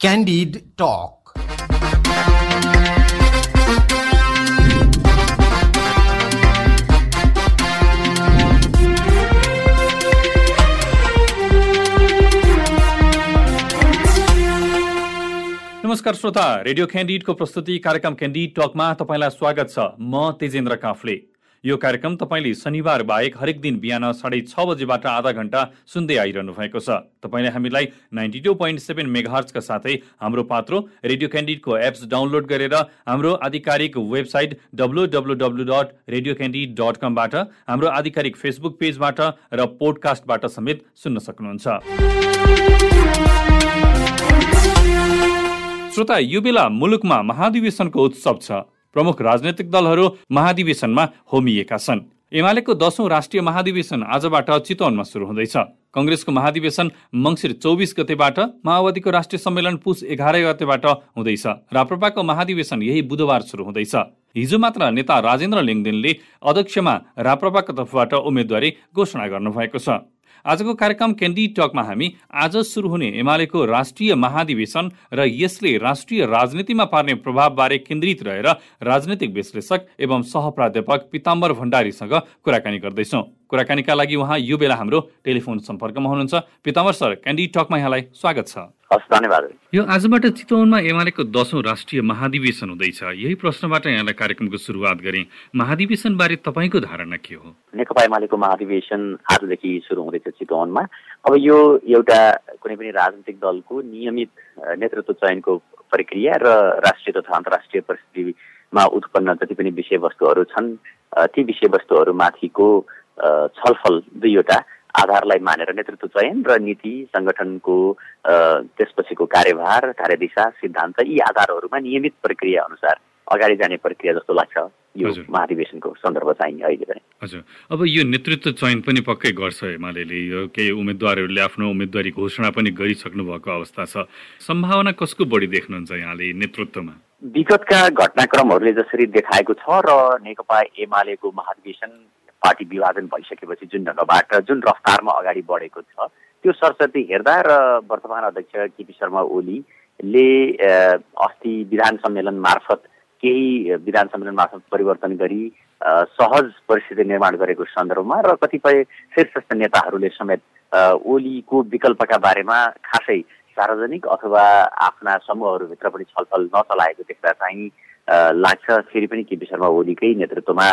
Candid Talk. नमस्कार श्रोता radio क्यान्डिडको प्रस्तुति कार्यक्रम क्यान्डिड टकमा तपाईँलाई स्वागत छ म तेजेन्द्र काफले यो कार्यक्रम तपाईँले शनिबार बाहेक हरेक दिन बिहान साढे छ बजेबाट आधा घण्टा सुन्दै आइरहनु भएको छ। तपाईँले हामीलाई नाइन्टी टू पोइन्ट सेभेन मेगाहर्चका साथै हाम्रो पात्रो रेडियो क्यान्डिडको एप्स डाउनलोड गरेर हाम्रो आधिकारिक website W W W dot radio Candid dot कमबाट हाम्रो आधिकारिक फेसबुक पेजबाट र पोडकास्टबाट समेत सुन्न सक्नुहुन्छ। श्रोता यो बेला मुलुकमा महाधिवेशनको उत्सव छ। प्रमुख राजनैतिक दलहरू महाधिवेशनमा होमिएका छन्। एमालेको दशौं राष्ट्रिय महाधिवेशन आजबाट चितवनमा सुरु हुँदैछ। कङ्ग्रेसको महाधिवेशन मङ्सिर चौबिस गतेबाट माओवादीको राष्ट्रिय सम्मेलन पुस एघार गतेबाट हुँदैछ। राप्रपाको महाधिवेशन यही बुधबार सुरु हुँदैछ। हिजो मात्र नेता राजेन्द्र लिङदेनले अध्यक्षमा राप्रपाको तर्फबाट उम्मेद्वारी घोषणा गर्नुभएको छ। आजको कार्यक्रम क्यान्डी टकमा हामी आज सुरु हुने एमालेको राष्ट्रिय महाधिवेशन र यसले राष्ट्रिय राजनीतिमा पार्ने प्रभावबारे केन्द्रित रहेर राजनैतिक विश्लेषक एवं सहप्राध्यापक पिताम्बर भण्डारीसँग कुराकानी गर्दैछौँ। कुराकानीका लागि उहाँ यो बेला हाम्रो टेलिफोन सम्पर्कमा हुनुहुन्छ। पिताम्बर सर क्यान्डी टकमा यहाँलाई स्वागत छ। हस् धन्यवाद। यो आजबाट चितवनमा एमालेको दशौं राष्ट्रिय महाधिवेशन हुँदैछ। यही प्रश्नबाट यहाँलाई कार्यक्रमको सुरुवात गरे। महाधिवेशन बारे तपाईँको धारणा के हो? नेकपा एमालेको महाधिवेशन आजदेखि सुरु हुँदैछ चितवनमा। अब यो एउटा कुनै पनि राजनीतिक दलको नियमित नेतृत्व चयनको प्रक्रिया र राष्ट्रिय तथा अन्तर्राष्ट्रिय परिस्थितिमा उत्पन्न जति पनि विषयवस्तुहरू छन् ती विषयवस्तुहरूमाथिको छलफल दुईवटा आधारलाई मानेर नेतृत्व चयन र नीति सङ्गठनको त्यसपछिको कार्यभार कार्यदिशा सिद्धान्त यी आधारहरूमा नियमित प्रक्रिया अनुसार अगाडि जाने प्रक्रिया जस्तो लाग्छ। यो महाधिवेशनको सन्दर्भ चाहिँ अहिले पनि। हजुर। अब यो नेतृत्व चयन पनि पक्कै गर्छ एमाले। यो केही उम्मेद्वारहरूले आफ्नो उम्मेदवारी घोषणा पनि गरिसक्नु भएको अवस्था छ। सम्भावना कसको बढी देख्नुहुन्छ यहाँले नेतृत्वमा? विगतका घटनाक्रमहरूले जसरी देखाएको छ र नेकपा एमालेको महाधिवेशन पार्टी विभाजन भइसकेपछि जुन ढङ्गबाट जुन रफ्तारमा अगाडि बढेको छ त्यो सरस्वती हेर्दा र वर्तमान अध्यक्ष केपी शर्मा ओलीले अस्ति विधान सम्मेलन मार्फत केही विधान सम्मेलन मार्फत परिवर्तन गरी सहज परिस्थिति निर्माण गरेको सन्दर्भमा र कतिपय शीर्षस्थ नेताहरूले समेत ओलीको विकल्पका बारेमा खासै सार्वजनिक अथवा आफ्ना समूहहरूभित्र पनि छलफल नचलाएको देख्दा चाहिँ लाग्छ। फेरि पनि केपी शर्मा ओलीकै नेतृत्वमा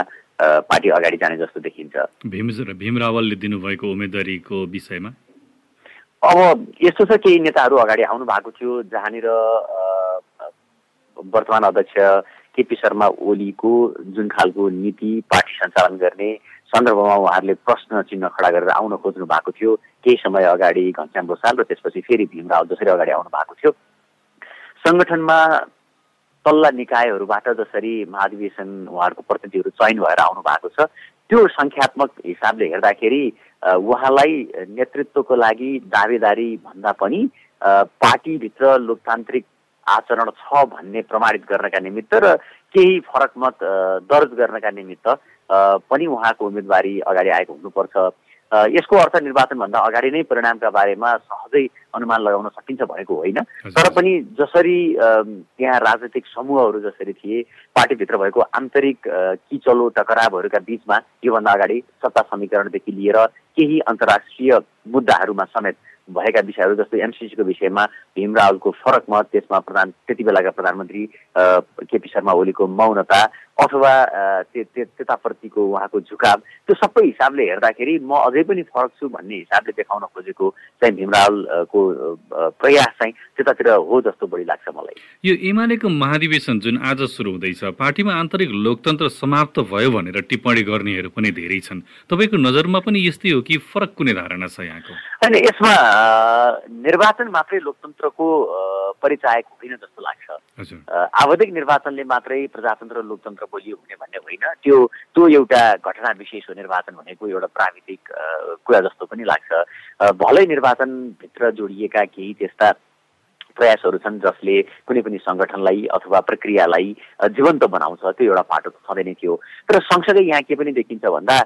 पार्टी अगाडि जाने जस्तो देखिन्छ। भीम रावलले दिनुभएको उम्मेदवारीको विषयमा? अब यस्तो छ केही नेताहरू अगाडि आउनु भएको थियो जहाँनिर वर्तमान अध्यक्ष केपी शर्मा ओलीको जुन खालको नीति पार्टी सञ्चालन गर्ने सन्दर्भमा उहाँहरूले प्रश्न चिन्ह खडा गरेर आउन खोज्नु भएको थियो। केही समय अगाडि घनश्याम भोसाल र त्यसपछि फेरि भीम रावल जसरी अगाडि आउनु भएको थियो। सङ्गठनमा तल्ला निकायहरूबाट जसरी महाधिवेशन उहाँहरूको प्रतिनिधिहरू चयन भएर आउनु भएको छ त्यो सङ्ख्यात्मक हिसाबले हेर्दाखेरि उहाँलाई नेतृत्वको लागि दावेदारी भन्दा पनि पार्टीभित्र लोकतान्त्रिक आचरण छ भन्ने प्रमाणित गर्नका निमित्त र केही फरक मत दर्ज गर्नका निमित्त पनि उहाँको उम्मेदवारी अगाडि आएको हुनुपर्छ। यसको अर्थ निर्वाचनभन्दा अगाडि नै परिणामका बारेमा सहजै अनुमान लगाउन सकिन्छ भनेको होइन। तर पनि जसरी त्यहाँ राजनैतिक समूहहरू जसरी थिए पार्टीभित्र भएको आन्तरिक किचलो टकरावहरूका बिचमा योभन्दा अगाडि सत्ता समीकरणदेखि लिएर केही अन्तर्राष्ट्रिय मुद्दाहरूमा समेत भएका विषयहरू जस्तै एमसिसीको विषयमा भीम रावलको फरक मत त्यसमा प्रधान त्यति बेलाका प्रधानमन्त्री केपी शर्मा ओलीको मौनता अथवा त्यताप्रतिको उहाँको झुकाव त्यो सबै हिसाबले हेर्दाखेरि म अझै पनि फरक छु भन्ने हिसाबले देखाउन खोजेको चाहिँ भीमरावलको प्रयास चाहिँ त्यतातिर हो जस्तो बढी लाग्छ मलाई। यो एमालेको महाधिवेशन जुन आज सुरु हुँदैछ पार्टीमा आन्तरिक लोकतन्त्र समाप्त भयो भनेर टिप्पणी गर्नेहरू पनि धेरै छन्। तपाईँको नजरमा पनि यस्तै हो कि फरक कुनै धारणा छ यहाँको? होइन यसमा निर्वाचन मात्रै लोकतन्त्रको परिचायक होइन जस्तो लाग्छ। आवधिक निर्वाचनले मात्रै प्रजातन्त्र लोकतन्त्र बलियो हुने भन्ने होइन। त्यो त्यो एउटा घटना विशेष हो निर्वाचन भनेको एउटा प्राविधिक कुरा जस्तो पनि लाग्छ। भलै निर्वाचनभित्र जोडिएका केही त्यस्ता प्रयासहरू छन् जसले कुनै पनि सङ्गठनलाई अथवा प्रक्रियालाई जीवन्त बनाउँछ त्यो एउटा पाटो त छँदै नै थियो। तर सँगसँगै यहाँ के पनि देखिन्छ भन्दा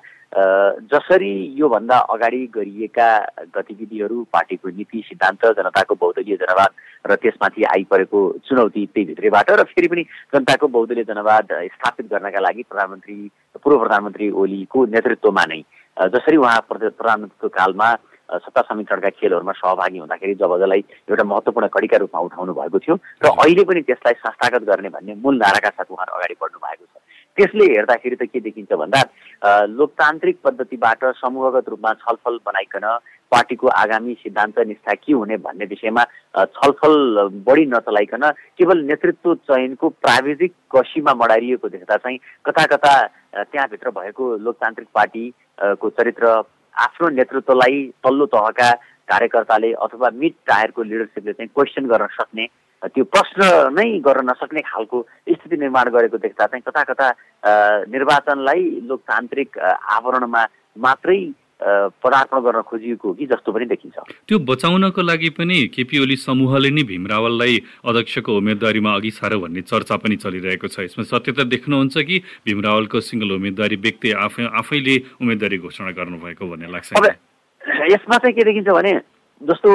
जसरी योभन्दा अगाडि गरिएका गतिविधिहरू पार्टीको नीति सिद्धान्त जनताको बहुदलीय जनवाद र त्यसमाथि आइपरेको चुनौती त्यही भित्रैबाट र फेरि पनि जनताको बहुदलीय जनवाद स्थापित गर्नका लागि प्रधानमन्त्री पूर्व प्रधानमन्त्री ओलीको नेतृत्वमा नै जसरी उहाँ प्रधानमन्त्रीको कालमा सत्ता समीकरणका खेलहरूमा सहभागी हुँदाखेरि जब जसलाई एउटा महत्त्वपूर्ण कडीका रूपमा उठाउनु भएको थियो र अहिले पनि त्यसलाई संस्थागत गर्ने भन्ने मूल नाराका साथ उहाँहरू अगाडि बढ्नु भएको छ। त्यसले हेर्दाखेरि त के देखिन्छ भन्दा लोकतान्त्रिक पद्धतिबाट समूहगत रूपमा छलफल बनाइकन पार्टीको आगामी सिद्धान्त निष्ठा के हुने भन्ने विषयमा छलफल बढी नचलाइकन केवल नेतृत्व चयनको प्राविधिक कसीमा मडारिएको देख्दा चाहिँ कता कता त्यहाँभित्र भएको लोकतान्त्रिक पार्टीको चरित्र आफ्नो नेतृत्वलाई तल्लो तहका कार्यकर्ताले अथवा मिड टायरको लिडरसिपले चाहिँ क्वेसन गर्न सक्ने त्यो प्रश्न नै गर्न नसक्ने खालको स्थिति निर्माण गरेको देख्दा चाहिँ कता कता निर्वाचनलाई लोकतान्त्रिक आवरणमा मात्रै पदार्पण गर्न खोजिएको कि जस्तो पनि देखिन्छ। त्यो बचाउनको लागि पनि केपी ओली समूहले नै भीम रावललाई अध्यक्षको उम्मेदवारीमा अघि सार भन्ने चर्चा पनि चलिरहेको छ। यसमा सत्यता देख्नुहुन्छ कि भीम रावलको सिङ्गल उम्मेदवारी व्यक्ति आफै आफैले उम्मेदवारी घोषणा गर्नुभएको भन्ने लाग्छ? यसमा चाहिँ के देखिन्छ भने जस्तो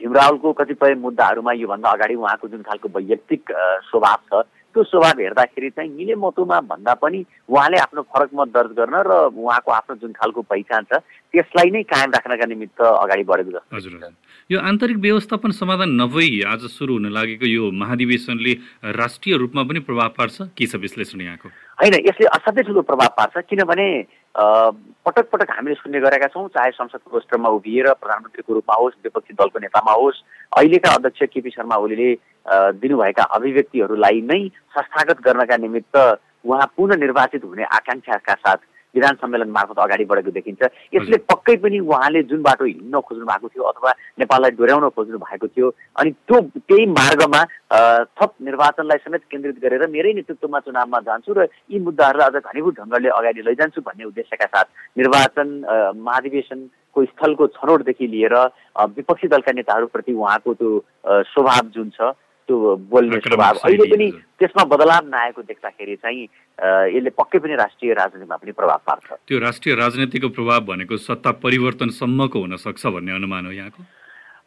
भीम रावलको कतिपय मुद्दाहरूमा योभन्दा अगाडि उहाँको जुन खालको वैयक्तिक स्वभाव छ त्यो स्वभाव हेर्दाखेरि चाहिँ मिले मतोमा भन्दा पनि उहाँले आफ्नो फरक मत दर्ज गर्न र उहाँको आफ्नो जुन खालको पहिचान छ त्यसलाई नै कायम राख्नका निमित्त अगाडि बढेको जस्तो हजुर। यो आन्तरिक व्यवस्थापन समाधान नभई आज सुरु हुन लागेको यो महाधिवेशनले राष्ट्रिय रूपमा पनि प्रभाव पार्छ? के छ विश्लेषण यहाँको? होइन यसले असाध्यै ठुलो प्रभाव पार्छ किनभने पटक पटक हामीले सुन्ने गरेका छौँ चाहे संसदको रोस्टरमा उभिएर प्रधानमन्त्रीको रूपमा होस् विपक्षी दलको नेतामा होस् अहिलेका अध्यक्ष केपी शर्मा ओलीले दिनुभएका अभिव्यक्तिहरूलाई नै संस्थागत गर्नका निमित्त उहाँ पुनः निर्वाचित हुने आकाङ्क्षाका साथ विधान सम्मेलन मार्फत अगाडि बढेको देखिन्छ। यसले पक्कै पनि उहाँले जुन बाटो हिँड्न खोज्नु भएको थियो अथवा नेपाललाई डोर्याउन खोज्नु भएको थियो अनि त्यो त्यही मार्गमा थप निर्वाचनलाई समेत केन्द्रित गरेर मेरै नेतृत्वमा चुनावमा जान्छु र यी मुद्दाहरूलाई अझ घनीभूत ढङ्गले अगाडि लैजान्छु भन्ने उद्देश्यका साथ निर्वाचन महाधिवेशनको स्थलको छनौटदेखि लिएर विपक्षी दलका नेताहरूप्रति उहाँको त्यो स्वभाव जुन छ त्यो बोल्ने स्वभाव। अहिले पनि त्यसमा बदलाव नआएको देख्दाखेरि चाहिँ यसले पक्कै पनि राष्ट्रिय राजनीतिमा पनि प्रभाव पार्छ। त्यो राष्ट्रिय राजनीतिको प्रभाव भनेको सत्ता परिवर्तनसम्मको हुन सक्छ भन्ने अनुमान हो यहाँको?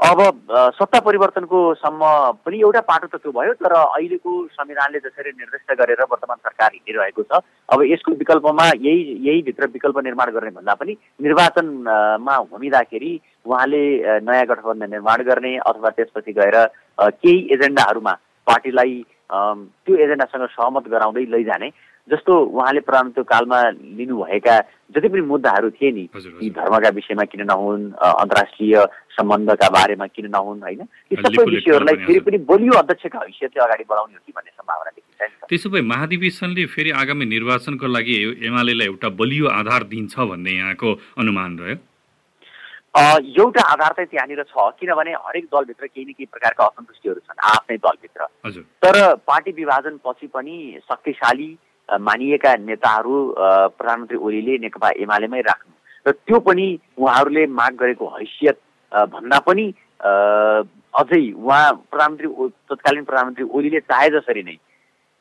अब सत्ता परिवर्तनको सम्म पनि एउटा पाटो त त्यो भयो तर अहिलेको संविधानले जसरी निर्दिष्ट गरेर वर्तमान सरकार हिँडिरहेको छ अब यसको विकल्पमा यही यही भित्र विकल्प निर्माण गर्ने भन्दा पनि निर्वाचनमा घुमिँदाखेरि उहाँले नयाँ गठबन्धन निर्माण गर्ने अथवा त्यसपछि गएर केही एजेन्डाहरूमा पार्टीलाई त्यो एजेन्डासँग सहमत गराउँदै लैजाने। जस्तो उहाँले प्रधानमन्त्री कालमा लिनुभएका जति पनि मुद्दाहरू थिए नि यी धर्मका विषयमा किन नहुन् अन्तर्राष्ट्रिय सम्बन्धका बारेमा किन नहुन् होइन? यी सबै विषयहरूलाई फेरि पनि बलियो अध्यक्षका हैसियतले अगाडि बढाउने हो कि भन्ने सम्भावना देखिन्छ त्यसो भए महाधिवेशनले फेरि आगामी निर्वाचनको लागि एमालेलाई एउटा बलियो आधार दिन्छ भन्ने यहाँको अनुमान रह्यो? एउटा आधार चाहिँ त्यहाँनिर छ किनभने हरेक दलभित्र केही न केही प्रकारका असन्तुष्टिहरू छन् आफ्नै दलभित्र। तर पार्टी विभाजन पछि पनि शक्तिशाली मानिएका नेताहरू प्रधानमन्त्री ओलीले नेकपा एमालेमै राख्नु। र त्यो पनि उहाँहरूले माग गरेको हैसियत भन्दा पनि अझै उहाँ प्रधानमन्त्री तत्कालीन प्रधानमन्त्री ओलीले चाहे जसरी नै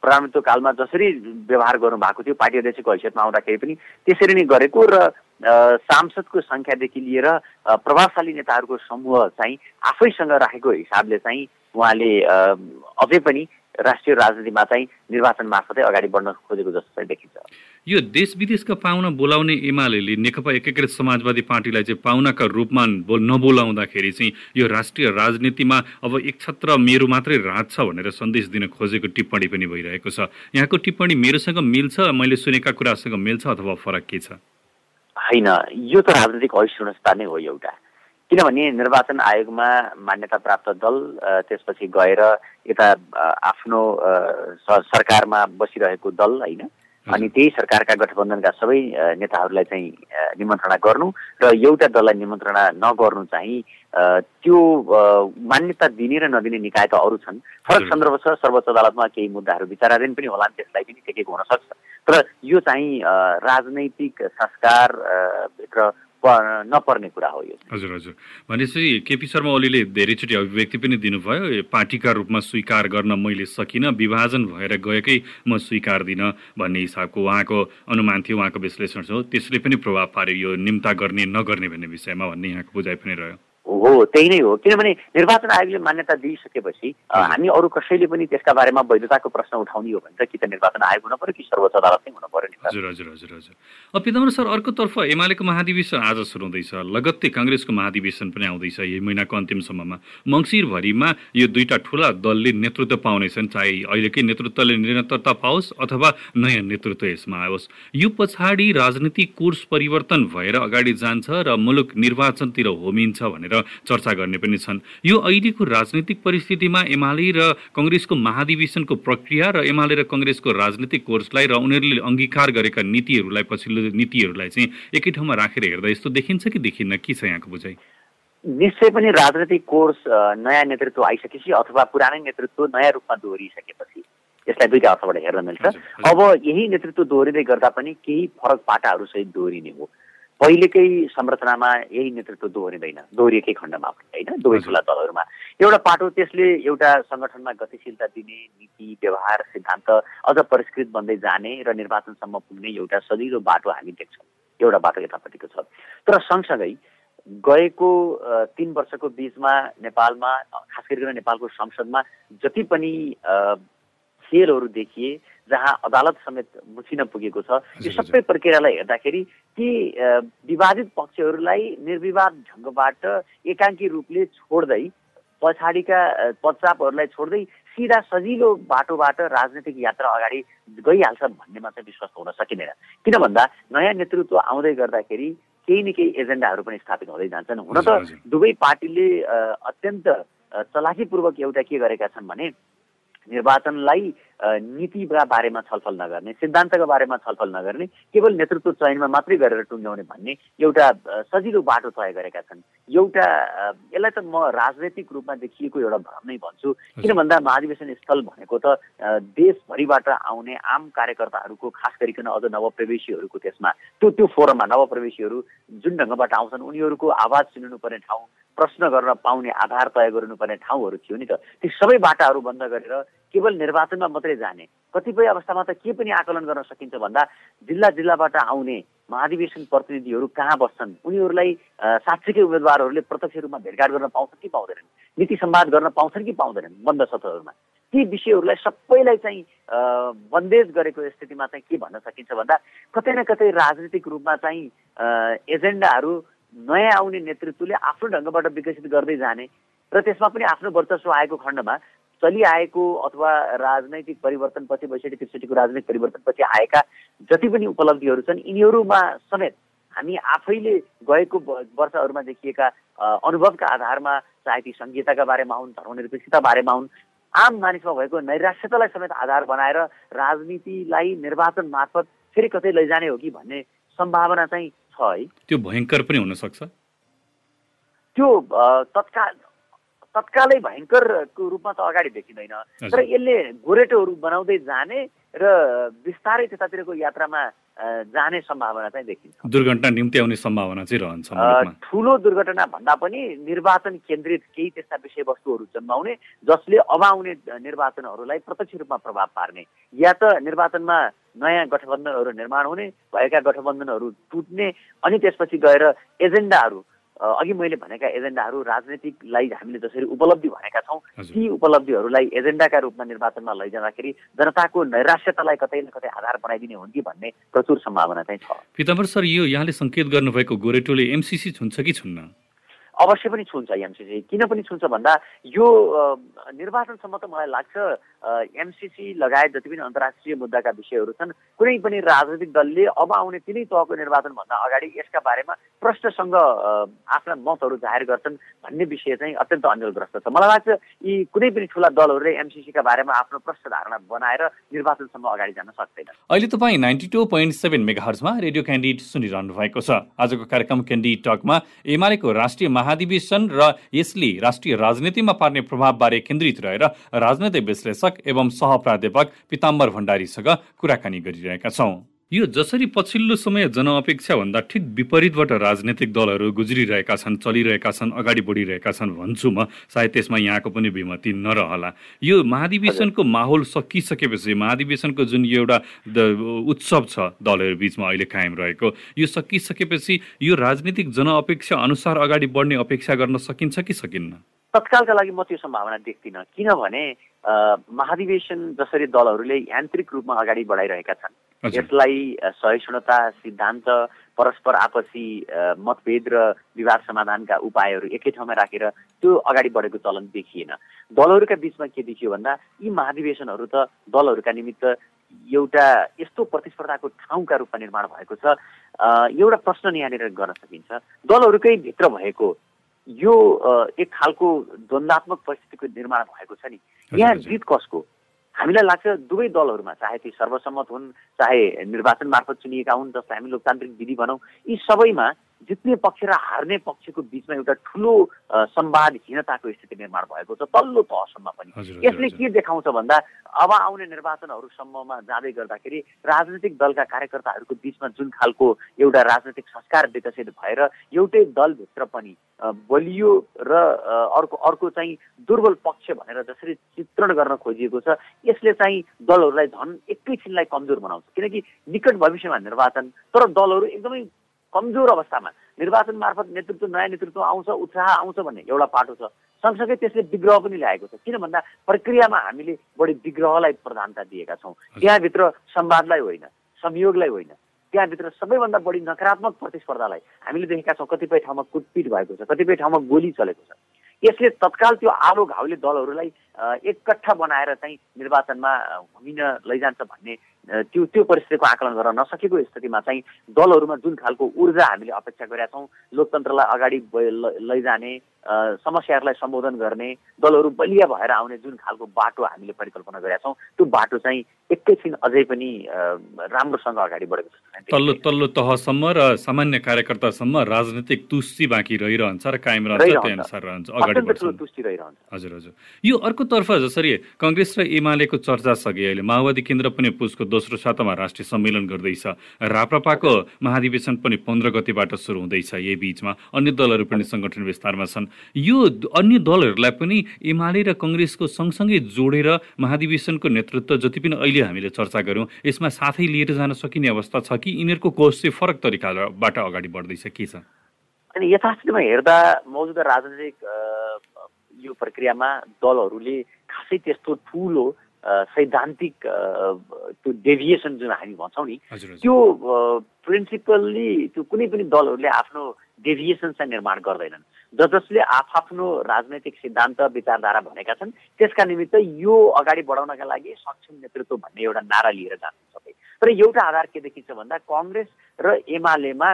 प्रधानमन्त्री कालमा जसरी व्यवहार गर्नु भएको थियो पार्टी अध्यक्षको हैसियतमा आउँदाखेरि पनि त्यसरी नै गरेको र सांसदको सङ्ख्यादेखि लिएर प्रभावशाली नेताहरूको समूह चाहिँ आफैसँग राखेको हिसाबले चाहिँ उहाँले अझै पनि राष्ट्रिय राजनीतिमा चाहिँ निर्वाचन मार्फतै अगाडि बढ्न खोजेको जस्तो चाहिँ देखिन्छ। यो देश विदेशका पाहुना बोलाउने एमाले नेकपा एकीकृत समाजवादी पार्टीलाई चाहिँ पाहुनाका रूपमा बोल नबोलाउँदाखेरि चाहिँ यो राष्ट्रिय राजनीतिमा अब एक छत्र मेरो मात्रै राज छ भनेर सन्देश दिन खोजेको टिप्पणी पनि भइरहेको छ। यहाँको टिप्पणी मेरोसँग मिल्छ मैले सुनेका कुरासँग मिल्छ अथवा फरक के छ? होइन यो त राजनीतिक अहिष्णुता नै हो एउटा। किनभने निर्वाचन आयोगमा मान्यता प्राप्त दल त्यसपछि गएर यता आफ्नो सरकारमा बसिरहेको दल होइन? अनि त्यही सरकारका गठबन्धनका सबै नेताहरूलाई चाहिँ निमन्त्रणा गर्नु र एउटा दललाई निमन्त्रणा नगर्नु चाहिँ त्यो मान्यता दिने र नदिने निकाय त अरू छन्। फरक सन्दर्भ छ सर्वोच्च अदालतमा केही मुद्दाहरू विचाराधीन पनि होलान् त्यसलाई पनि टेकेको हुनसक्छ तर यो चाहिँ राजनैतिक संस्कार भित्र नपर्ने कुरा हो यो हजुर हजुर। भनेपछि केपी शर्मा ओलीले धेरैचोटि अभिव्यक्ति पनि दिनुभयो पार्टीका रूपमा स्वीकार गर्न मैले सकिनँ विभाजन भएर गएकै म स्वीकार्दिनँ भन्ने हिसाबको उहाँको अनुमान थियो उहाँको विश्लेषण छ। त्यसले पनि प्रभाव पार्यो यो निम्ता गर्ने नगर्ने भन्ने विषयमा भन्ने यहाँको बुझाइ पनि रह्यो। हो त्यही नै हो। किनभने निर्वाचन आयोगले मान्यता दिइसकेपछि हामी अरू कसैले पनि त्यसका बारेमा वैधताको प्रश्न उठाउने हो भने त कि त निर्वाचन आयोग हुनु पर्यो कि सर्वोच्च अदालत नै हुनु पर्यो नि हजुर हजुर हजुर हजुर। पिताम्बर सर अर्कोतर्फ एमालेको महाधिवेशन आज सुरु हुँदैछ। लगत्तै काङ्ग्रेसको महाधिवेशन पनि आउँदैछ यही महिनाको अन्तिमसम्ममा। मङ्सिरभरिमा यो दुईटा ठुला दलले नेतृत्व पाउनेछन् चाहे अहिलेकै नेतृत्वले निरन्तरता पाओस् अथवा नयाँ नेतृत्व यसमा आओस्। यो पछाडि राजनीतिक कोर्स परिवर्तन भएर अगाडि जान्छ र मुलुक निर्वाचनतिर होमिन्छ भनेर चर्चा गर्ने पनि छन्। यो अहिलेको राजनीतिक परिस्थितिमा एमाले र कङ्ग्रेसको महाधिवेशनको प्रक्रिया र एमाले र कङ्ग्रेसको राजनीतिक कोर्सलाई र उनीहरूले अङ्गीकार गरेका नीतिहरूलाई पछिल्लो नीतिहरूलाई चाहिँ एकै ठाउँमा राखेर हेर्दा यस्तो देखिन्छ कि देखिन्न? के छ यहाँको बुझाइ? निश्चय पनि राजनैतिक कोर्स नयाँ नेतृत्व आइसकेपछि अथवा पुरानै नेतृत्व नयाँ रूपमा दोहोरिसकेपछि यसलाई दुईटा अर्थबाट हेर्न मिल्छ। अब यही नेतृत्व दोहोरिँदै गर्दा पनि केही फरक पाटाहरूसहित दोहोरिने हो। पहिलेकै संरचनामा यही नेतृत्व दोहोरिँदैन। दोहोरिएकै खण्डमा होइन? दुवै ठुला दलहरूमा। एउटा पाटो त्यसले एउटा सङ्गठनमा गतिशीलता दिने नीति व्यवहार सिद्धान्त अझ परिष्कृत बन्दै जाने र निर्वाचनसम्म पुग्ने एउटा सजिलो बाटो हामी देख्छौँ। एउटा बाटो यतापट्टिको छ। तर सँगसँगै गएको तिन वर्षको बिचमा नेपालमा खास गरिकन नेपालको संसदमा जति पनि खेलहरू देखिए जहाँ अदालत समेत मुछिन पुगेको छ यो सबै प्रक्रियालाई हेर्दाखेरि ती विवादित पक्षहरूलाई निर्विवाद ढङ्गबाट एकाङ्की रूपले छोड्दै पछाडिका पश्चापहरूलाई छोड्दै सिधा सजिलो बाटोबाट राजनैतिक यात्रा अगाडि गइहाल्छ भन्नेमा चाहिँ विश्वास हुन सकिँदैन। किन भन्दा नयाँ नेतृत्व आउँदै गर्दाखेरि केही न केही एजेन्डाहरू पनि स्थापित हुँदै जान्छन्। हुन त दुवै पार्टीले अत्यन्त चलाखीपूर्वक एउटा के गरेका छन् भने निर्वाचनलाई नीतिका बारेमा छलफल नगर्ने सिद्धान्तको बारेमा छलफल नगर्ने केवल नेतृत्व चयनमा मात्रै गरेर टुङ्ग्याउने भन्ने एउटा सजिलो बाटो तय गरेका छन्। एउटा यसलाई त म राजनैतिक रूपमा देखिएको एउटा भ्रम नै भन्छु। किन भन्दा महाधिवेशन स्थल भनेको त देशभरिबाट आउने आम कार्यकर्ताहरूको खास गरिकन अझ नवप्रवेशीहरूको त्यसमा त्यो त्यो फोरममा नवप्रवेशीहरू जुन ढङ्गबाट आउँछन् उनीहरूको आवाज सुनिनुपर्ने ठाउँ प्रश्न गर्न पाउने आधार तय गर्नुपर्ने ठाउँहरू थियो नि त। ती सबै बाटाहरू बन्द गरेर केवल निर्वाचनमा मात्रै जाने। कतिपय अवस्थामा त के पनि आकलन गर्न सकिन्छ भन्दा जिल्ला जिल्लाबाट आउने महाधिवेशन प्रतिनिधिहरू कहाँ बस्छन्? उनीहरूलाई साँच्चीकै उम्मेद्वारहरूले प्रत्यक्ष रूपमा भेटघाट गर्न पाउँछन् कि पाउँदैनन्? नीति सम्वाद गर्न पाउँछन् कि पाउँदैनन् बन्द सत्रहरूमा ती विषयहरूलाई सबैलाई चाहिँ बन्देज गरेको स्थितिमा चाहिँ के भन्न सकिन्छ भन्दा कतै न कतै राजनीतिक रूपमा चाहिँ एजेन्डाहरू नयाँ आउने नेतृत्वले आफ्नो ढङ्गबाट विकसित गर्दै जाने र त्यसमा पनि आफ्नो वर्चस्व आएको खण्डमा चलिआएको अथवा राजनैतिक परिवर्तनपछि बैसठी त्रिसठीको राजनैतिक परिवर्तनपछि आएका जति पनि उपलब्धिहरू छन् यिनीहरूमा समेत हामी आफैले गएको वर्षहरूमा देखिएका अनुभवका आधारमा चाहे ती सङ्घीयताका बारेमा हुन् धर्मनिरपेक्षता बारेमा हुन् आम मानिसमा भएको नैराश्यतालाई समेत आधार बनाएर राजनीतिलाई निर्वाचन मार्फत फेरि कतै लैजाने हो कि भन्ने सम्भावना चाहिँ छ है। त्यो भयङ्कर पनि हुनसक्छ? त्यो तत्काल तत्कालै भयङ्करको रूपमा त अगाडि देखिँदैन। तर यसले गोरेटोहरू बनाउँदै जाने र बिस्तारै त्यतातिरको यात्रामा जाने सम्भावना चाहिँ देखिन्छ। दुर्घटना निम्ति आउने सम्भावना चाहिँ रहन्छ ठुलो दुर्घटना भन्दा पनि निर्वाचन केन्द्रित केही त्यस्ता विषयवस्तुहरू जन्माउने जसले अब आउने निर्वाचनहरूलाई प्रत्यक्ष रूपमा प्रभाव पार्ने या त निर्वाचनमा नयाँ गठबन्धनहरू निर्माण हुने भएका गठबन्धनहरू टुट्ने अनि त्यसपछि गएर एजेन्डाहरू अघि मैले भनेका एजेन्डाहरू राजनीतिकलाई हामीले जसरी उपलब्धि भनेका छौँ ती उपलब्धिहरूलाई एजेन्डाका रूपमा निर्वाचनमा लैजाँदाखेरि जनताको नैराश्यतालाई कतै न कतै आधार बनाइदिने हुन् कि भन्ने प्रचुर सम्भावना चाहिँ छ। पिताम्बर सर यो यहाँले सङ्केत गर्नुभएको गोरेटोले एमसिसी छुन्छ कि छुन्न? अवश्य पनि छुन्छ एमसिसी किन पनि छुन्छ भन्दा यो निर्वाचनसम्म त मलाई लाग्छ एमसिसी लगायत जति पनि अन्तर्राष्ट्रिय मुद्दाका विषयहरू छन् कुनै पनि राजनैतिक दलले अब आउने तिनै तहको निर्वाचनभन्दा अगाडि यसका बारेमा प्रष्टसँग आफ्ना मतहरू जाहेर गर्छन् भन्ने विषय चाहिँ अत्यन्त अन्यलग्रस्त छ। मलाई लाग्छ यी कुनै पनि ठुला दलहरूले एमसिसीका बारेमा आफ्नो प्रष्ट धारणा बनाएर निर्वाचनसम्म अगाडि जान सक्दैन अहिले तपाईँ नाइन्टी टू पोइन्ट सेभेन मेगाहर्समा रेडियो क्यान्डिडेट सुनिरहनु भएको छ। आजको कार्यक्रम क्यान्डिडेट टकमा एमालेको राष्ट्रिय महाधिवेशन र यसले राष्ट्रिय राजनीतिमा पार्ने प्रभावबारे केन्द्रित रहेर राजनैतिक विश्लेषक एवं सह प्राध्यापक पिताम्बर भण्डारीसँग कुराकानी गरिरहेका छौँ। यो जसरी पछिल्लो समय जनअपेक्षा भन्दा ठिक विपरीतबाट राजनैतिक दलहरू गुज्रिरहेका छन् चलिरहेका छन् अगाडि बढिरहेका छन् भन्छु म। सायद त्यसमा यहाँको पनि विमति नरहला। यो महाधिवेशनको माहौल सकिसकेपछि महाधिवेशनको जुन एउटा उत्सव छ दलहरू बिचमा अहिले कायम रहेको यो सकिसकेपछि यो राजनीतिक जनअपेक्षा अनुसार अगाडि बढ्ने अपेक्षा गर्न सकिन्छ कि सकिन्न? तत्कालका लागि म त्यो सम्भावना देख्दिनँ। किनभने महाधिवेशन जसरी दलहरूले यान्त्रिक रूपमा अगाडि बढाइरहेका छन्। यसलाई सहिष्णुता सिद्धान्त परस्पर आपसी मतभेद र विवाद समाधानका उपायहरू एकै ठाउँमा राखेर त्यो अगाडि बढेको चलन देखिएन। दलहरूका बिचमा के देखियो भन्दा यी महाधिवेशनहरू त दलहरूका निमित्त एउटा यस्तो प्रतिस्पर्धाको ठाउँका रूपमा निर्माण भएको छ। एउटा प्रश्न यहाँनिर गर्न सकिन्छ। दलहरूकै भित्र भएको यो एक खालको द्वन्दात्मक परिस्थितिको निर्माण भएको छ नि। यहाँ जित कसको? हामीलाई लाग्छ दुवै दलहरूमा चाहे ती सर्वसम्मत हुन् चाहे निर्वाचन मार्फत चुनिएका हुन् जसलाई हामी लोकतान्त्रिक विधि भनौँ यी सबैमा जित्ने पक्ष र हार्ने पक्षको बिचमा एउटा ठुलो संवादहीनताको स्थिति निर्माण भएको छ तल्लो तहसम्म पनि। यसले के देखाउँछ भन्दा अब आउने निर्वाचनहरूसम्ममा जाँदै गर्दाखेरि राजनैतिक दलका कार्यकर्ताहरूको बिचमा जुन खालको एउटा राजनैतिक संस्कार विकसित भएर एउटै दलभित्र पनि बलियो र अर्को अर्को चाहिँ दुर्बल पक्ष भनेर जसरी चित्रण गर्न खोजिएको छ यसले चाहिँ दलहरूलाई झन् एकैछिनलाई कमजोर बनाउँछ। किनकि निकट भविष्यमा निर्वाचन तर दलहरू एकदमै कमजोर अवस्थामा। निर्वाचन मार्फत नेतृत्व नयाँ नेतृत्व आउँछ उत्साह आउँछ भन्ने एउटा पाटो छ। सँगसँगै त्यसले विग्रह पनि ल्याएको छ। किन भन्दा प्रक्रियामा हामीले बढी विग्रहलाई प्रधानता दिएका छौँ। त्यहाँभित्र संवादलाई होइन संयोगलाई होइन। त्यहाँभित्र सबैभन्दा बढी नकारात्मक प्रतिस्पर्धालाई हामीले देखेका छौँ। कतिपय ठाउँमा कुटपिट भएको छ कतिपय ठाउँमा गोली चलेको छ। यसले तत्काल त्यो आलो घाउले दलहरूलाई एकट्ठा बनाएर चाहिँ निर्वाचनमा घुमिन लैजान्छ भन्ने त्यो त्यो परिस्थितिको आकलन गर्न नसकेको स्थितिमा चाहिँ दलहरूमा जुन खालको ऊर्जा हामीले अपेक्षा गरेका छौँ लोकतन्त्रलाई अगाडि लैजाने समस्याहरूलाई सम्बोधन गर्ने दलहरू बलिया भएर आउने जुन खालको बाटो हामीले परिकल्पना गरेका छौँ त्यो बाटो चाहिँ एकैछिन अझै पनि राम्रोसँग अगाडि बढेको छ तल्लो तल्लो तहसम्म र सामान्य कार्यकर्तासम्म राजनैतिक तुष्टि बाँकी रहिरहन्छ र कायम रहन्छ त्यही अनुसार रहन्छ अगाडि तुष्टि रहिरहन्छ। हजुर हजुर। यो अर्कोतर्फ जसरी कङ्ग्रेस र एमालेको चर्चा सके अहिले माओवादी केन्द्र पनि पुसको दोस्रो सातामा राष्ट्रिय सम्मेलन गर्दैछ। राप्रपाको महाधिवेशन पनि पन्ध्र गतिबाट सुरु हुँदैछ। यही बिचमा अन्य दलहरू पनि सङ्गठन विस्तारमा छन्। यो अन्य दलहरूलाई पनि एमाले र कङ्ग्रेसको सँगसँगै जोडेर महाधिवेशनको नेतृत्व जति पनि अहिले हामीले चर्चा गऱ्यौँ यसमा साथै लिएर जान सकिने अवस्था छ कि यिनीहरूको कोष चाहिँ फरक तरिकाबाट अगाडि बढ्दैछ के छ? अनि यथास्थितिमा हेर्दा मौजुदा राजनैतिक यो प्रक्रियामा दलहरूले खासै त्यस्तो ठुलो सैद्धान्तिक त्यो डेभिएसन जुन हामी भन्छौँ नि त्यो प्रिन्सिपल्ली त्यो कुनै पनि दलहरूले आफ्नो डेभिएसन चाहिँ निर्माण गर्दैनन्। ज जसले आफआफ्नो राजनैतिक सिद्धान्त विचारधारा भनेका छन् त्यसका निमित्त यो अगाडि बढाउनका लागि सक्षम नेतृत्व भन्ने एउटा नारा लिएर जान्छ सबै। तर एउटा आधार के देखिन्छ भन्दा कङ्ग्रेस र एमालेमा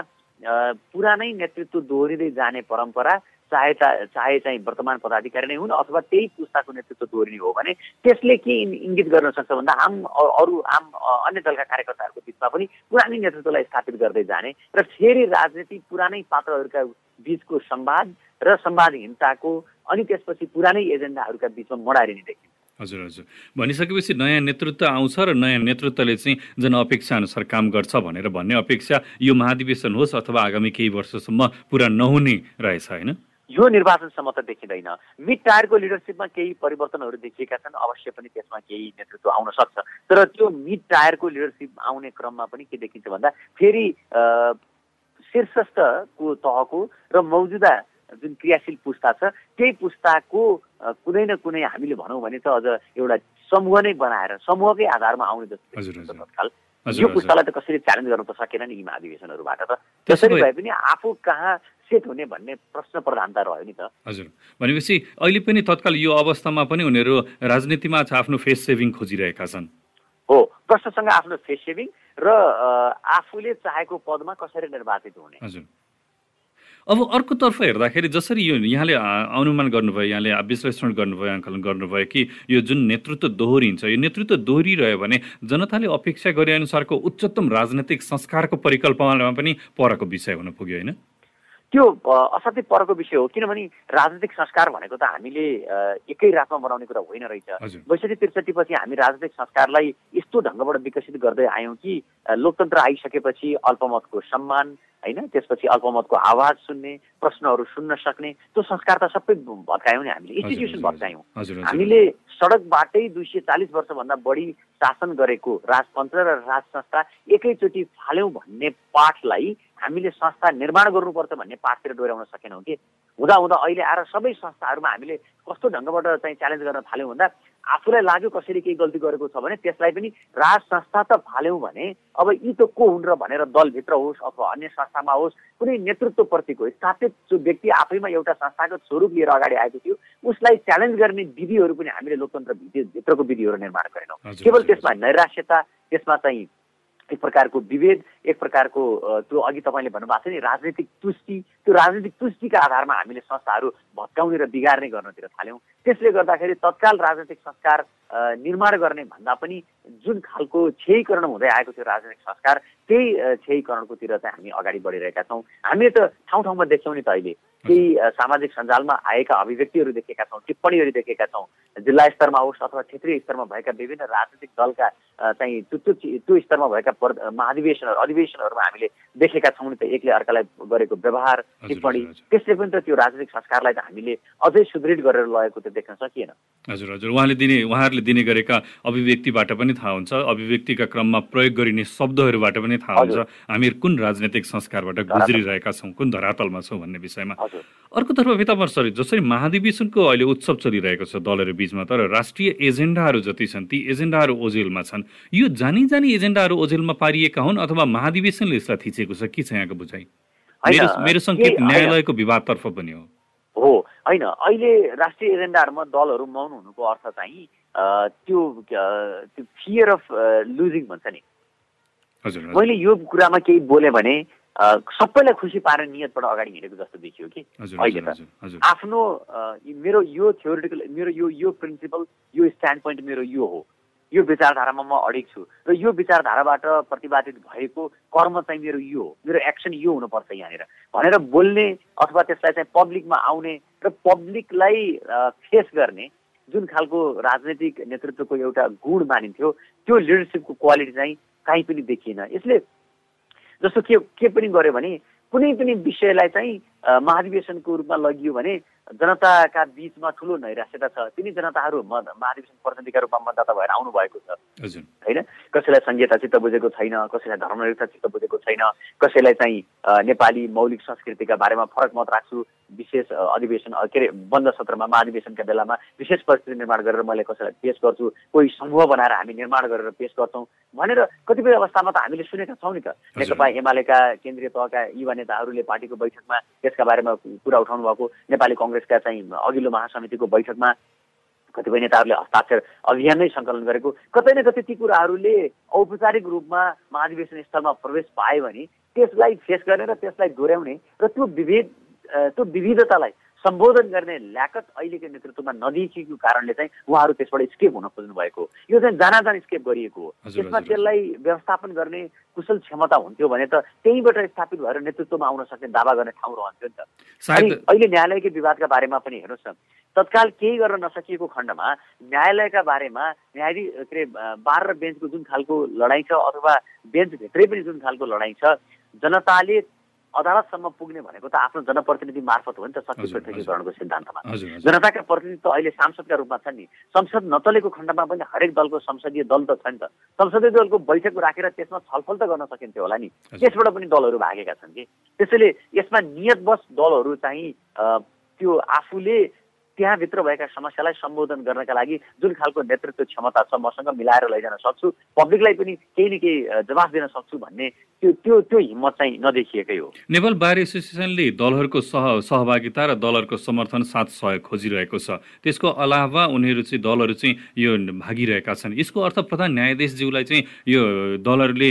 पुरानै नेतृत्व दोहोरिँदै जाने परम्परा चाहे चाहे चाहिँ वर्तमान पदाधिकारी नै हुन् अथवा त्यही पुस्ताको नेतृत्व दोहोरिने हो भने त्यसले के इङ्गित गर्न सक्छ भन्दा आम अरू आम अन्य दलका कार्यकर्ताहरूको बिचमा पनि पुरानै नेतृत्वलाई स्थापित गर्दै जाने र फेरि राजनीति पुरानै पात्रहरूका बिचको संवाद र संवादहीनताको अनि त्यसपछि पुरानै एजेन्डाहरूका बिचमा मडारिने देखिन्छ। हजुर हजुर। भनिसकेपछि नयाँ नेतृत्व आउँछ र नयाँ नेतृत्वले चाहिँ जनअपेक्षा अनुसार काम गर्छ भनेर भन्ने अपेक्षा यो महाधिवेशन होस् अथवा आगामी केही वर्षसम्म पुरा नहुने रहेछ होइन? यो निर्वाचनसम्म त देखिँदैन। मिड टायरको लिडरसिपमा केही परिवर्तनहरू देखिएका छन् अवश्य पनि त्यसमा केही नेतृत्व आउन सक्छ। तर त्यो मिड टायरको लिडरसिप आउने क्रममा पनि के देखिन्छ भन्दा फेरि शीर्षस्थको तहको र मौजुदा जुन क्रियाशील पुस्ता छ त्यही पुस्ताको कुनै न कुनै हामीले भनौँ भने त अझ एउटा समूह नै बनाएर समूहकै आधारमा आउने जस्तो तत्काल। यो पुस्तालाई त कसरी च्यालेन्ज गर्नु त सकेन नि यी महाधिवेशनहरूबाट त। त्यसरी भए पनि आफू कहाँ सेट हुने भन्ने प्रश्न प्रधानता रह्यो नि त। हजुर। भनेपछि अहिले पनि तत्काल यो अवस्थामा पनि उनीहरू राजनीतिमा आफ्नो फेस सेभिङ खोजिरहेका छन्। हो प्रश्नसँग आफ्नो फेस सेभिङ र आफूले चाहेको पदमा कसरी निर्वाचित हुने। हजुर। अब अर्कोतर्फ हेर्दाखेरि जसरी यो यहाँले अनुमान गर्नुभयो यहाँले विश्लेषण गर्नुभयो आङ्कलन गर्नुभयो कि यो जुन नेतृत्व दोहोरिन्छ यो नेतृत्व दोहोरिरह्यो भने जनताले अपेक्षा गरे अनुसारको उच्चतम राजनैतिक संस्कारको परिकल्पनामा पनि परको विषय हुन पुग्यो होइन? त्यो असाध्यै परको विषय हो किनभने राजनीतिक संस्कार भनेको त हामीले एकै रातमा बनाउने कुरा होइन रहेछ। बैसठी त्रिसठी पछि हामी राजनीतिक संस्कारलाई यस्तो ढङ्गबाट विकसित गर्दै आयौँ कि लोकतन्त्र आइसकेपछि अल्पमतको सम्मान होइन? त्यसपछि अल्पमतको आवाज सुन्ने प्रश्नहरू सुन्न सक्ने त्यो संस्कार त सबै भत्कायौँ नि हामीले इन्स्टिट्युसन भत्कायौँ। हामीले सडकबाटै दुई सय चालिस वर्षभन्दा बढी शासन गरेको राजतन्त्र र राज संस्था एकैचोटि फाल्यौँ भन्ने पाठलाई हामीले संस्था निर्माण गर्नुपर्छ भन्ने पाठतिर डोर्याउन सकेनौँ कि? हुँदा हुँदा अहिले आएर सबै संस्थाहरूमा हामीले कस्तो ढङ्गबाट चाहिँ च्यालेन्ज गर्न थाल्यौँ भन्दा आफूलाई लाग्यो कसैले केही गल्ती गरेको छ भने त्यसलाई पनि राज संस्था त फाल्यौँ भने अब यी त को हुन् र भनेर दलभित्र होस् अथवा अन्य संस्थामा होस् कुनै नेतृत्वप्रतिको स्थापित जो व्यक्ति आफैमा एउटा संस्थागत स्वरूप लिएर अगाडि आएको थियो उसलाई च्यालेन्ज गर्ने विधिहरू पनि हामीले लोकतन्त्र भित्रको विधिहरू निर्माण गरेनौँ। केवल त्यसमा नैराश्यता त्यसमा चाहिँ एक प्रकारको विभेद एक प्रकारको त्यो अघि तपाईँले भन्नुभएको छ नि राजनीतिक तुष्टि। त्यो राजनीतिक तुष्टिका आधारमा हामीले संस्थाहरू भत्काउने र बिगार्ने गर्नतिर थाल्यौँ। त्यसले गर्दाखेरि तत्काल राजनीतिक संस्कार निर्माण गर्ने भन्दा पनि जुन खालको क्षयीकरण हुँदै आएको थियो राजनीतिक संस्कार त्यही क्षयीकरणकोतिर चाहिँ हामी अगाडि बढिरहेका छौँ। हामीले त ठाउँ ठाउँमा देख्छौँ नि त अहिले। केही सामाजिक सञ्जालमा आएका अभिव्यक्तिहरू देखेका छौँ टिप्पणीहरू देखेका छौँ जिल्ला स्तरमा होस् अथवा क्षेत्रीय स्तरमा भएका विभिन्न राजनीतिक दलका चाहिँ त्यो त्यो स्तरमा भएका महाधिवेशनहरू अधिवेशनहरूमा हामीले देखेका छौँ नि त एकले अर्कालाई गरेको व्यवहार टिप्पणी। त्यसले पनि त त्यो राजनीतिक संस्कारलाई त हामीले अझै सुदृढ गरेर लगेको त देख्न सकिएन। हजुर हजुर। उहाँले दिने उहाँहरूले दिने गरेका अभिव्यक्तिबाट पनि थाहा हुन्छ अभिव्यक्तिका क्रममा प्रयोग गरिने शब्दहरूबाट पनि थाहा हुन्छ हामी कुन राजनैतिक संस्कारबाट गुज्रिरहेका छौँ कुन धरातलमा छौँ भन्ने विषयमा। अर्कोतर्फ पिताम्बर सर जसरी महाधिवेशनको अहिले उत्सव चलिरहेको छ दलहरू बिचमा तर राष्ट्रिय एजेन्डाहरू जति छन् ती एजेन्डाहरू ओझेलमा छन्। यो जानी जानी एजेन्डाहरू ओझेलमा पारिएका हुन् अथवा महाधिवेशनले यसलाई थिचेको छ? के छ यहाँको बुझाइ? मेरो सङ्केत न्यायालयको विवादतर्फ पनि हो। हो होइन। अहिले राष्ट्रिय एजेन्डाहरूमा दलहरू मौन हुनुको अर्थ चाहिँ त्यो त्यो फियर अफ लुजिङ भन्छ नि। मैले यो कुरामा केही बोलेँ भने सबैलाई खुसी पार्ने नियतबाट अगाडि हिँडेको जस्तो देखियो कि। अहिले त। आफ्नो मेरो यो थ्योरिटिकल मेरो यो यो प्रिन्सिपल यो स्ट्यान्ड पोइन्ट मेरो यो हो। यो विचारधारामा म अडिक छु र यो विचारधाराबाट प्रतिपादित भएको कर्म चाहिँ मेरो यो हो। मेरो एक्सन यो हुनुपर्छ यहाँनिर। भनेर बोल्ने अथवा त्यसलाई चाहिँ पब्लिकमा आउने र पब्लिकलाई फेस गर्ने जुन खालको राजनैतिक नेतृत्वको एउटा गुण मानिन्थ्यो त्यो लिडरसिपको क्वालिटी चाहिँ काहीँ पनि देखिएन। यसले जस्तो के के पनि गर्यो भने कुनै पनि विषयलाई चाहिँ महाधिवेशनको रूपमा लगियो भने जनताका बिचमा ठुलो नैराश्यता छ। तिनी जनताहरू महाधिवेशन प्रतिनिधिका रूपमा मतदाता भएर आउनु भएको छ होइन? कसैलाई संहिता चित्त बुझेको छैन कसैलाई धर्मनिरक्षा चित्त बुझेको छैन कसैलाई चाहिँ नेपाली मौलिक संस्कृतिका बारेमा फरक मत राख्छु विशेष अधिवेशन के अरे बन्द सत्रमा महाधिवेशनका बेलामा विशेष परिस्थिति निर्माण गरेर मैले कसैलाई पेस गर्छु कोही समूह बनाएर हामी निर्माण गरेर पेस गर्छौँ भनेर कतिपय अवस्थामा त हामीले सुनेका छौँ नि त। नेकपा एमालेका केन्द्रीय तहका युवा नेताहरूले पार्टीको बैठकमा त्यसका बारेमा कुरा उठाउनु भएको नेपाली कङ्ग्रेसका चाहिँ अघिल्लो महासमितिको बैठकमा कतिपय नेताहरूले हस्ताक्षर अभियान नै सङ्कलन गरेको कतै न कतै ती कुराहरूले औपचारिक रूपमा महाधिवेशन स्थलमा प्रवेश पायो भने त्यसलाई फेस गर्ने र त्यसलाई दोहोऱ्याउने र त्यो विभेद त्यो विविधतालाई सम्बोधन गर्ने ल्याकत अहिलेको नेतृत्वमा नदेखिएको कारणले चाहिँ उहाँहरू त्यसबाट स्केप हुन खोज्नु भएको यो चाहिँ जानाजान स्केप गरिएको हो। त्यसमा त्यसलाई व्यवस्थापन गर्ने कुशल क्षमता हुन्थ्यो भने त त्यहीँबाट स्थापित भएर नेतृत्वमा आउन सक्ने दावा गर्ने ठाउँ रहन्थ्यो नि त। अनि अहिले न्यायालयकै विवादका बारेमा पनि हेर्नुहोस् न तत्काल केही गर्न नसकिएको खण्डमा न्यायालयका बारेमा न्यायाधीश के अरे बार र बेन्चको जुन खालको लडाइँ छ अथवा बेन्चभित्रै पनि जुन खालको लडाइँ छ जनताले अदालतसम्म पुग्ने भनेको त आफ्नो जनप्रतिनिधि मार्फत हो नि त शक्ति पृथकीकरणको सिद्धान्तमा। जनताका प्रतिनिधि त अहिले सांसदका रूपमा छन् नि। संसद नचलेको खण्डमा पनि हरेक दलको संसदीय दल त छ नि त। संसदीय दलको बैठक राखेर त्यसमा छलफल त गर्न सकिन्थ्यो होला नि। त्यसबाट पनि दलहरू भागेका छन् कि। त्यसैले यसमा नियतवश दलहरू चाहिँ त्यो आफूले त्यहाँभित्र भएका समस्यालाई सम्बोधन गर्नका लागि जुन खालको नेतृत्व क्षमता छ मसँग मिलाएर लैजान सक्छु पब्लिकलाई पनि केही न केही जवाफ दिन सक्छु भन्ने त्यो त्यो त्यो हिम्मत चाहिँ नदेखिएकै हो। नेपाल बार एसोसिएसनले दलहरूको सह सहभागिता र दलहरूको समर्थन साथ सहयोग खोजिरहेको छ। त्यसको अलावा उनीहरू चाहिँ दलहरू चाहिँ यो भागिरहेका छन्। यसको अर्थ प्रधान न्यायाधीशज्यूलाई चाहिँ यो दलहरूले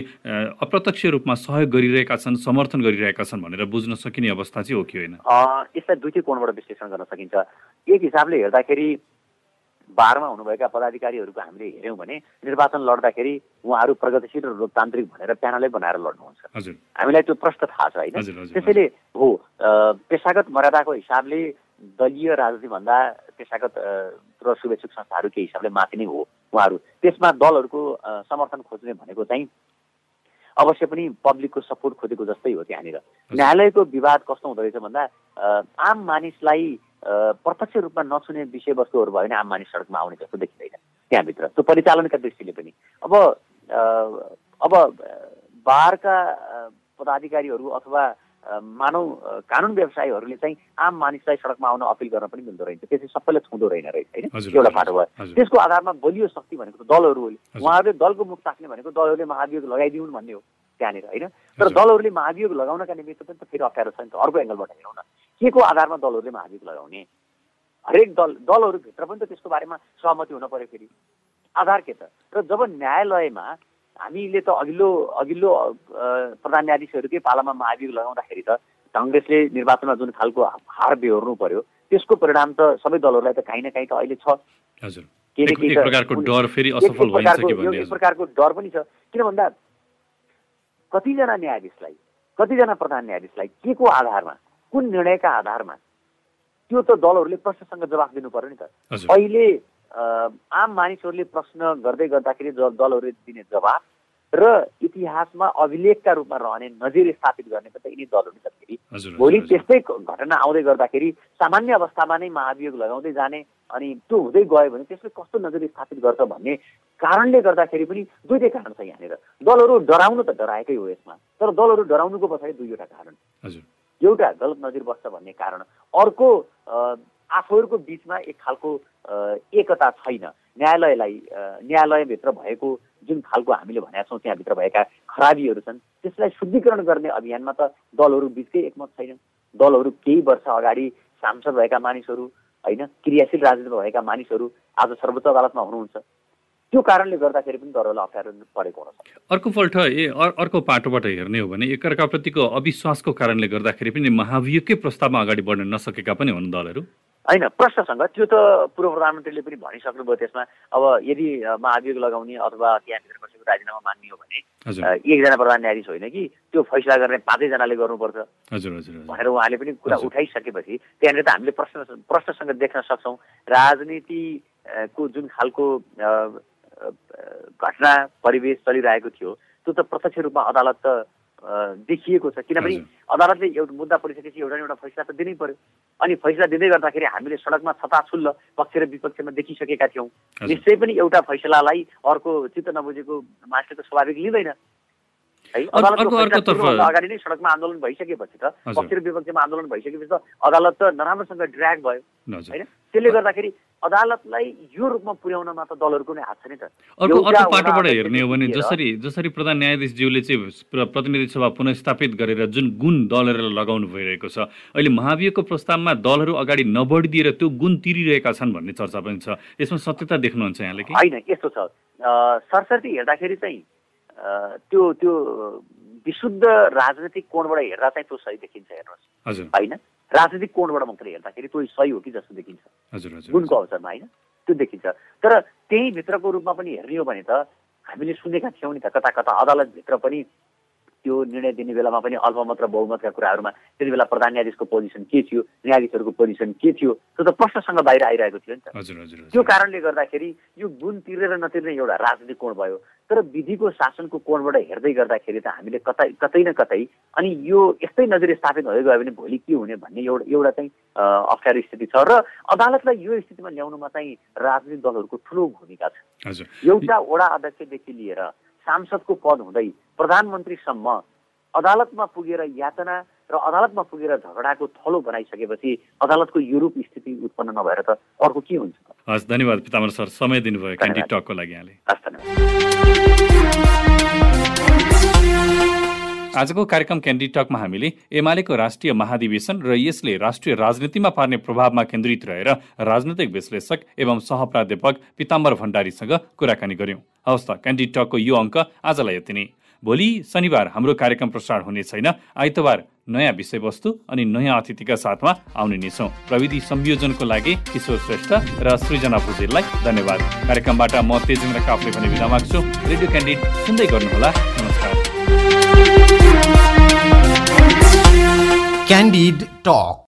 अप्रत्यक्ष रूपमा सहयोग गरिरहेका छन् समर्थन गरिरहेका छन् भनेर बुझ्न सकिने अवस्था चाहिँ हो कि होइन? यसलाई दुइटै कोणबाट विश्लेषण गर्न सकिन्छ। एक हिसाबले हेर्दाखेरि बारमा हुनुभएका पदाधिकारीहरूको हामीले हेऱ्यौँ भने निर्वाचन लड्दाखेरि उहाँहरू प्रगतिशील र लोकतान्त्रिक भनेर प्यानलै बनाएर लड्नुहुन्छ। हामीलाई त्यो प्रश्न थाहा छ होइन? त्यसैले हो पेसागत मर्यादाको हिसाबले दलीय राजनीतिभन्दा पेसागत र शुभेच्छुक संस्थाहरूकै हिसाबले माथि नै हो उहाँहरू। त्यसमा दलहरूको समर्थन खोज्ने भनेको चाहिँ अवश्य पनि पब्लिकको सपोर्ट खोजेको जस्तै हो त्यहाँनिर। न्यायालयको विवाद कस्तो हुँदो रहेछ भन्दा आम मानिसलाई प्रत्यक्ष रूपमा नछुने विषयवस्तुहरू भयो भने आम मानिस सडकमा आउने जस्तो देखिँदैन त्यहाँभित्र। त्यो परिचालनका दृष्टिले पनि। अब अब बारका पदाधिकारीहरू अथवा मानव कानुन व्यवसायीहरूले चाहिँ आम मानिसलाई सडकमा आउन अपिल गर्न पनि मिल्दो रहेछ। त्यसै सबैलाई छुँदो रहेन रहेछ होइन? एउटा बाटो भयो त्यसको आधारमा बलियो शक्ति भनेको दलहरूले उहाँहरूले दलको मुख ताक्ने भनेको दलहरूले महाभियोग लगाइदिउन् भन्ने हो त्यहाँनिर होइन? तर दलहरूले महाभियोग लगाउनका निमित्त पनि त फेरि अप्ठ्यारो छ नि त। अर्को एङ्गलबाट हेरौँ न। के को आधारमा दलहरूले महाभियोग लगाउने। हरेक दल दलहरूभित्र पनि त त्यसको बारेमा सहमति हुन पऱ्यो फेरि। आधार के त? र जब न्यायालयमा हामीले त अघिल्लो अघिल्लो प्रधान न्यायाधीशहरूकै पालामा महाभियोग लगाउँदाखेरि त कङ्ग्रेसले निर्वाचनमा जुन खालको हार बेहोर्नु पर्यो त्यसको परिणाम त सबै दलहरूलाई त काहीँ न काहीँ त अहिले छ। एक प्रकारको डर पनि छ। किन भन्दा कतिजना न्यायाधीशलाई कतिजना प्रधान न्यायाधीशलाई के को आधारमा कुन निर्णयका आधारमा? त्यो त दलहरूले प्रश्नसँग जवाफ दिनु पर्यो नि त। अहिले आम मानिसहरूले प्रश्न गर्दै गर्दाखेरि दलहरूले दिने जवाब र इतिहासमा अभिलेखका रूपमा रहने नजिर स्थापित गर्ने त यिनी दलहरू छ फेरि भोलि त्यस्तै घटना आउँदै गर्दाखेरि सामान्य अवस्थामा नै महाभियोग लगाउँदै जाने अनि त्यो हुँदै गयो भने त्यसले कस्तो नजिर स्थापित गर्छ भन्ने कारणले गर्दाखेरि पनि दुइटै कारण छ यहाँनिर। दलहरू डराउनु त डराएकै हो यसमा तर दलहरू डराउनुको पछाडि दुईवटा कारण। एउटा गलत नजिर बस्छ भन्ने कारण अर्को आफूहरूको बिचमा एक खालको एकता छैन। न्यायालयलाई न्यायालयभित्र भएको जुन खालको हामीले भनेका छौँ त्यहाँभित्र भएका खराबीहरू छन् त्यसलाई शुद्धिकरण गर्ने अभियानमा त दलहरू बिचकै एकमत छैन दलहरू केही वर्ष अगाडि सांसद भएका मानिसहरू होइन क्रियाशील राजनीतिमा भएका मानिसहरू आज सर्वोच्च अदालतमा हुनुहुन्छ। त्यो कारणले गर्दाखेरि पनि दरहरूलाई अप्ठ्यारो परेको हुनसक्छ अर्कोपल्ट ए अर्को पाटोबाट हेर्ने हो भने एकअर्काप्रतिको अविश्वासको कारणले गर्दाखेरि पनि महाभियोगकै प्रस्तावमा अगाडि बढ्न नसकेका पनि हुन् दलहरू। होइन प्रश्नसँग त्यो त पूर्व प्रधानमन्त्रीले पनि भनिसक्नुभयो त्यसमा। अब यदि महाभियोग लगाउने अथवा त्यहाँभित्र कसैको राजीनामा मान्ने हो भने एकजना प्रधान न्यायाधीश होइन कि त्यो फैसला गर्ने पाँचैजनाले गर्नुपर्छ। भनेर उहाँले पनि कुरा उठाइसकेपछि त्यहाँनिर त हामीले प्रश्न प्रश्नसँग देख्न सक्छौँ। राजनीतिको जुन खालको घटना परिवेश चलिरहेको थियो त्यो त प्रत्यक्ष रूपमा अदालत त देखिएको छ। किनभने अदालतले एउटा मुद्दा परिसकेपछि एउटा एउटा फैसला त दिनै पर्यो। अनि फैसला दिँदै गर्दाखेरि हामीले सडकमा छताछुल्ल पक्ष र विपक्षमा देखिसकेका थियौँ। निश्चय पनि एउटा फैसलालाई अर्को चित्त नबुझेको मान्छेको स्वाभाविक लिँदैन। है? अगाडि नै सडकमा आन्दोलन भइसकेपछि त पक्ष र विपक्षमा आन्दोलन भइसकेपछि त अदालत त नराम्रोसँग ड्र्याग भयो। होइन? त्यसले गर्दाखेरि अदालतलाई यो रूपमा पुर्याउनमा त दलहरूको नै हात छ नि त। अर्को अर्को पाटोबाट हेर्ने हो भने जसरी जसरी प्रधान न्यायाधीशज्यूले चाहिँ प्रतिनिधि सभा पुनस्थापित गरेर जुन गुण दलहरूलाई लगाउनु भइरहेको छ अहिले महाभियोगको प्रस्तावमा दलहरू अगाडि नबढिदिएर त्यो गुण तिरिरहेका छन् भन्ने चर्चा पनि छ। यसमा सत्यता देख्नुहुन्छ यहाँले कि? होइन यस्तो छ। सरसर्ती हेर्दाखेरि चाहिँ त्यो त्यो विशुद्ध राजनैतिक कोणबाट हेर्दा चाहिँ त्यो सही देखिन्छ हेर्नुहोस्। होइन? राजनीतिक कोणबाट मात्रै हेर्दाखेरि त्यो सही हो कि जस्तो देखिन्छ। गुणको अवसरमा होइन? त्यो देखिन्छ। तर त्यही भित्रको रूपमा पनि हेर्ने हो भने त हामीले सुनेका थियौँ नि त कता कता अदालतभित्र पनि त्यो निर्णय दिने बेलामा पनि अल्पमत र बहुमतका कुराहरूमा त्यति बेला प्रधान न्यायाधीशको पोजिसन के थियो न्यायाधीशहरूको पोजिसन के थियो त्यो त प्रश्नसँग बाहिर आइरहेको थियो नि त। त्यो कारणले गर्दाखेरि यो गुण तिरेर नतिर्ने एउटा राजनीतिक कोण भयो। तर विधिको शासनको कोणबाट हेर्दै गर्दाखेरि त हामीले कतै कतै न कतै अनि यो यस्तै नजर स्थापित हुँदै गयो भने भोलि के हुने भन्ने एउटा एउटा चाहिँ अप्ठ्यारो स्थिति छ र अदालतलाई यो स्थितिमा ल्याउनुमा चाहिँ राजनीतिक दलहरूको ठुलो भूमिका छ। एउटा वडा अध्यक्षदेखि लिएर सांसदको पद हुँदै प्रधानमन्त्रीसम्म अदालतमा पुगेर यातना र अदालतमा पुगेर झगडाको थलो बनाइसकेपछि अदालतको युरोप स्थिति उत्पन्न नभएर त अर्को के हुन्छ? हस् धन्यवाद पितामर सर। समय दिनुभयो। क्यान्डी टकको लागि यहाँले। आजको कार्यक्रम क्यान्डी टकमा हामीले एमालेको राष्ट्रिय महाधिवेशन र यसले राष्ट्रिय राजनीतिमा पार्ने प्रभावमा केन्द्रित रहेर राजनैतिक विश्लेषक एवं सहप्राध्यापक पिताम्बर भण्डारीसँग कुराकानी गर्यौं। हवस् त क्यान्डी टकको यो अङ्क आजलाई यति नै। भोलि शनिबार हाम्रो कार्यक्रम प्रसारण हुने छैन। आइतबार नयाँ विषयवस्तु अनि नयाँ अतिथिका साथमा आउने नै छौँ। प्रविधि संयोजनको लागि किशोर श्रेष्ठ र सृजना भुजेललाई धन्यवाद। कार्यक्रमबाट म तेजेन्द्र काफले भने बिदा माग्छु। रेडियो क्यान्डिड सुन्दै गर्नुहोला। नमस्कार। Candid talk.